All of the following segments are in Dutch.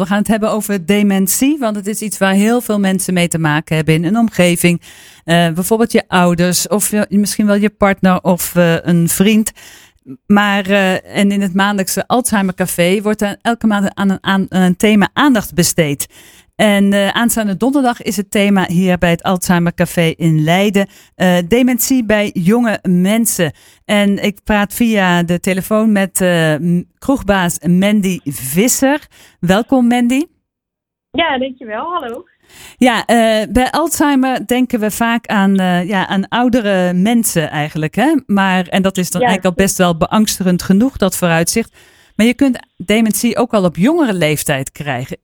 We gaan het hebben over dementie, want het is iets waar heel veel mensen mee te maken hebben in een omgeving. Uh, bijvoorbeeld je ouders of misschien wel je partner of uh, een vriend. Maar uh, en in het maandelijkse Alzheimer Café wordt er elke maand aan een, aan een thema aandacht besteed. En uh, aanstaande donderdag is het thema hier bij het Alzheimer Café in Leiden. Uh, dementie bij jonge mensen. En ik praat via de telefoon met uh, kroegbaas Mandy Visser. Welkom Mandy. Ja, dankjewel. Hallo. Ja, bij Alzheimer denken we vaak aan, ja, aan oudere mensen eigenlijk. Hè? Maar, en dat is dan ja. eigenlijk al best wel beangstigend genoeg, dat vooruitzicht. Maar je kunt dementie ook al op jongere leeftijd krijgen.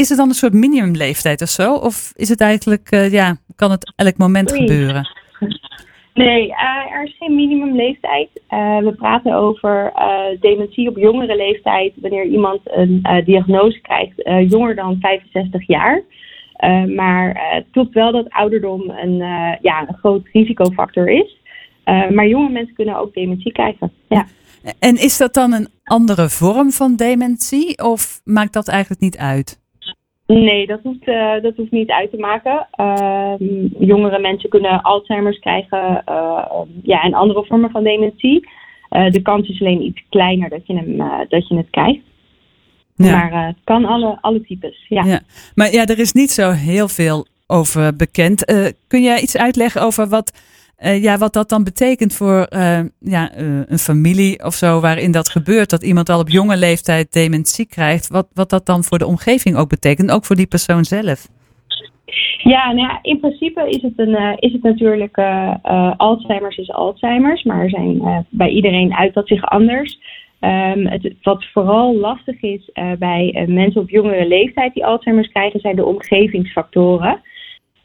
Is het dan een soort minimumleeftijd of zo? Of is het eigenlijk, uh, ja, kan het elk moment Oei. gebeuren? Nee, uh, er is geen minimumleeftijd. Uh, we praten over dementie op jongere leeftijd wanneer iemand een diagnose krijgt jonger dan 65 jaar. maar het klopt wel dat ouderdom een, ja, een groot risicofactor is. maar jonge mensen kunnen ook dementie krijgen. Ja. En is dat dan een andere vorm van dementie of maakt dat eigenlijk niet uit? Nee, dat hoeft, uh, dat hoeft niet uit te maken. Uh, jongere mensen kunnen Alzheimer's krijgen uh, ja, en andere vormen van dementie. Uh, de kans is alleen iets kleiner dat je, hem, dat je het krijgt. Ja. Maar het kan alle, alle types. Ja. ja. Maar ja, er is niet zo heel veel over bekend. kun jij iets uitleggen over wat uh, ja, wat dat dan betekent voor uh, ja, een familie of zo waarin dat gebeurt, dat iemand al op jonge leeftijd dementie krijgt, wat, wat dat dan voor de omgeving ook betekent, ook voor die persoon zelf. Ja, nou ja, in principe is het, een, is het natuurlijk Alzheimer's is Alzheimer's, maar er zijn bij iedereen uit dat zich anders. Um, het, wat vooral lastig is bij mensen op jongere leeftijd die Alzheimer's krijgen, zijn de omgevingsfactoren.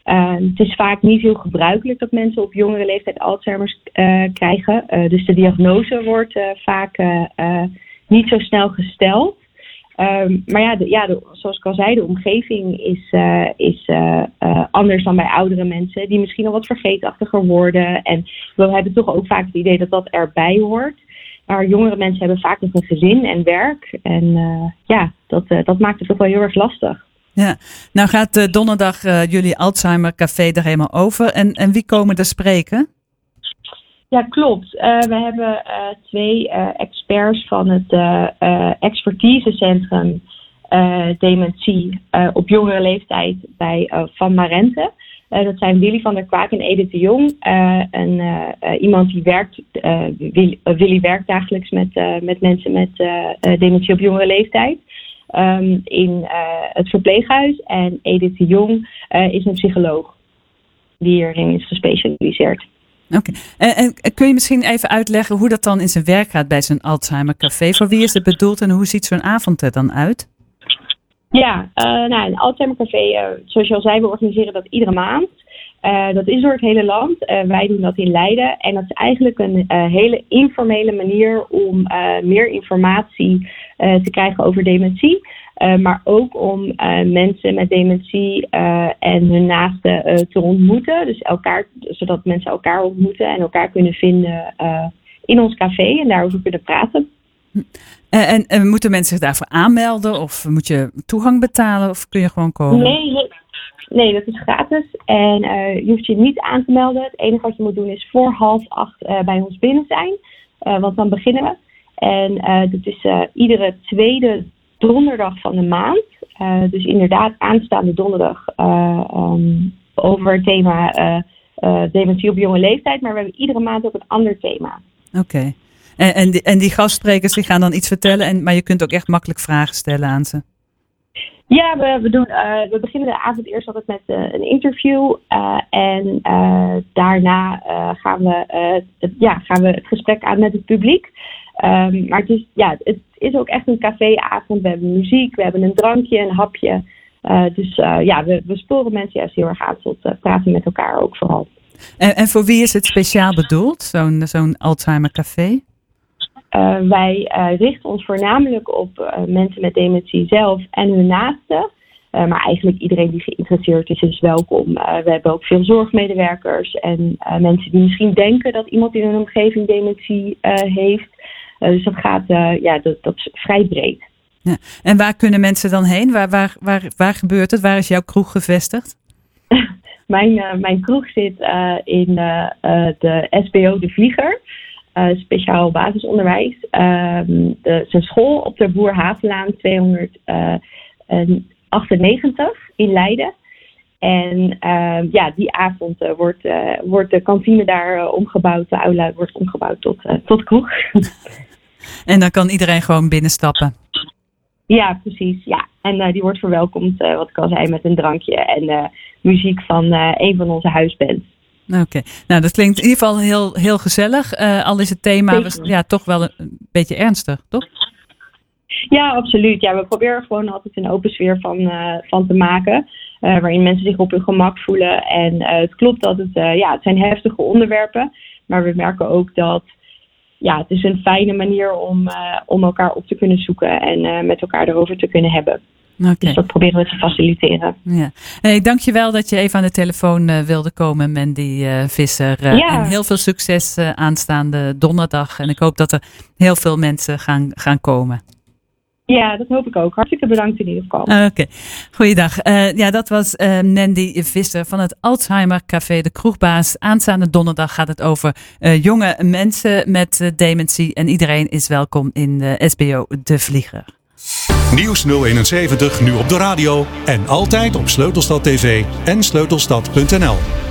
Uh, het is vaak niet heel gebruikelijk dat mensen op jongere leeftijd Alzheimer's uh, krijgen. Uh, dus de diagnose wordt vaak niet zo snel gesteld. Um, maar ja, ja zoals ik al zei, de omgeving is, is anders dan bij oudere mensen. Die misschien al wat vergeetachtiger worden. En we hebben toch ook vaak het idee dat dat erbij hoort. Maar jongere mensen hebben vaak nog een gezin en werk. En ja, dat, dat maakt het toch wel heel erg lastig. Ja, nou gaat uh, donderdag uh, jullie Alzheimer Café er helemaal over. En, en wie komen er spreken? Ja, klopt. Uh, we hebben twee experts van het expertisecentrum dementie op jongere leeftijd bij Van Marente. dat zijn Willy van der Kwaak en Edith de Jong. en, iemand die werkt, Willy, Willy, werkt dagelijks met, met mensen met dementie op jongere leeftijd um, in uh, het verpleeghuis. En Edith de Jong uh, is een psycholoog die hierin is gespecialiseerd. Oké. Okay. En, en, kun je misschien even uitleggen hoe dat dan in zijn werk gaat bij zo'n Alzheimer Café? Voor wie is het bedoeld en hoe ziet zo'n avond er dan uit? Ja, uh, nou, een Alzheimer Café, zoals je al zei, we organiseren dat iedere maand. Uh, dat is door het hele land. Uh, wij doen dat in Leiden. En dat is eigenlijk een uh, hele informele manier om meer informatie te krijgen over dementie. maar ook om mensen met dementie en hun naasten te ontmoeten. Dus elkaar, zodat mensen elkaar ontmoeten en elkaar kunnen vinden in ons café en daarover kunnen praten. En, en, moeten mensen zich daarvoor aanmelden? Of moet je toegang betalen? Of kun je gewoon komen? Nee, Nee, dat is gratis. En uh, je hoeft je niet aan te melden. Het enige wat je moet doen is voor half acht uh, bij ons binnen zijn. Uh, want dan beginnen we. En dat is iedere tweede donderdag van de maand. dus inderdaad aanstaande donderdag um, over het thema dementie op jonge leeftijd. Maar we hebben iedere maand ook een ander thema. Oké. En, die, en die gastsprekers die gaan dan iets vertellen. En, maar je kunt ook echt makkelijk vragen stellen aan ze. Ja, we, we, doen, uh, we beginnen de avond eerst altijd met uh, een interview. Uh, en daarna gaan, we, het, ja, gaan we het gesprek aan met het publiek. Um, maar het is, ja, het is ook echt een caféavond. We hebben muziek, we hebben een drankje, een hapje. dus ja, we, we sporen mensen juist heel erg aan tot praten met elkaar ook vooral. En, en voor wie is het speciaal bedoeld, zo'n zo'n Alzheimer café? Uh, wij uh, richten ons voornamelijk op uh, mensen met dementie zelf en hun naasten. maar eigenlijk iedereen die geïnteresseerd is, is welkom. we hebben ook veel zorgmedewerkers en mensen die misschien denken dat iemand in hun omgeving dementie heeft. dus dat gaat, ja, dat, dat is vrij breed. Ja. En waar kunnen mensen dan heen? Waar, waar, waar, waar gebeurt het? Waar is jouw kroeg gevestigd? mijn, mijn kroeg zit in de SBO De Vlieger. Speciaal basisonderwijs. Ehm, de, zijn school op de Boer Havenlaan 298 in Leiden. En uh, ja, die avond uh, wordt, wordt de kantine daar omgebouwd, de aula wordt omgebouwd tot, tot kroeg. en dan kan iedereen gewoon binnenstappen? Ja, precies. Ja. En die wordt verwelkomd, wat ik al zei, met een drankje en muziek van een van onze huisbands. Oké, nou dat klinkt in ieder geval heel, heel gezellig. al is het thema ja, toch wel een beetje ernstig, toch? Ja, absoluut. Ja, we proberen gewoon altijd een open sfeer van, van te maken. Uh, waarin mensen zich op hun gemak voelen. En het klopt dat het, ja, het zijn heftige onderwerpen. Maar we merken ook dat ja, het is een fijne manier om, om elkaar op te kunnen zoeken en met elkaar erover te kunnen hebben. Okay. Dus dat proberen we te faciliteren. Ja. Hey, dankjewel dat je even aan de telefoon wilde komen, Mandy Visser. Ja. En heel veel succes aanstaande donderdag. En ik hoop dat er heel veel mensen gaan, gaan komen. Ja, dat hoop ik ook. Hartstikke bedankt in ieder geval. Oké, okay. goeiedag. Uh, ja, dat was uh, Nandy Visser van het Alzheimer Café De Kroegbaas. Aanstaande donderdag gaat het over uh, jonge mensen met dementie. En iedereen is welkom in de SBO De Vlieger. Nieuws 071 nu op de radio en altijd op Sleutelstad TV en sleutelstad.nl.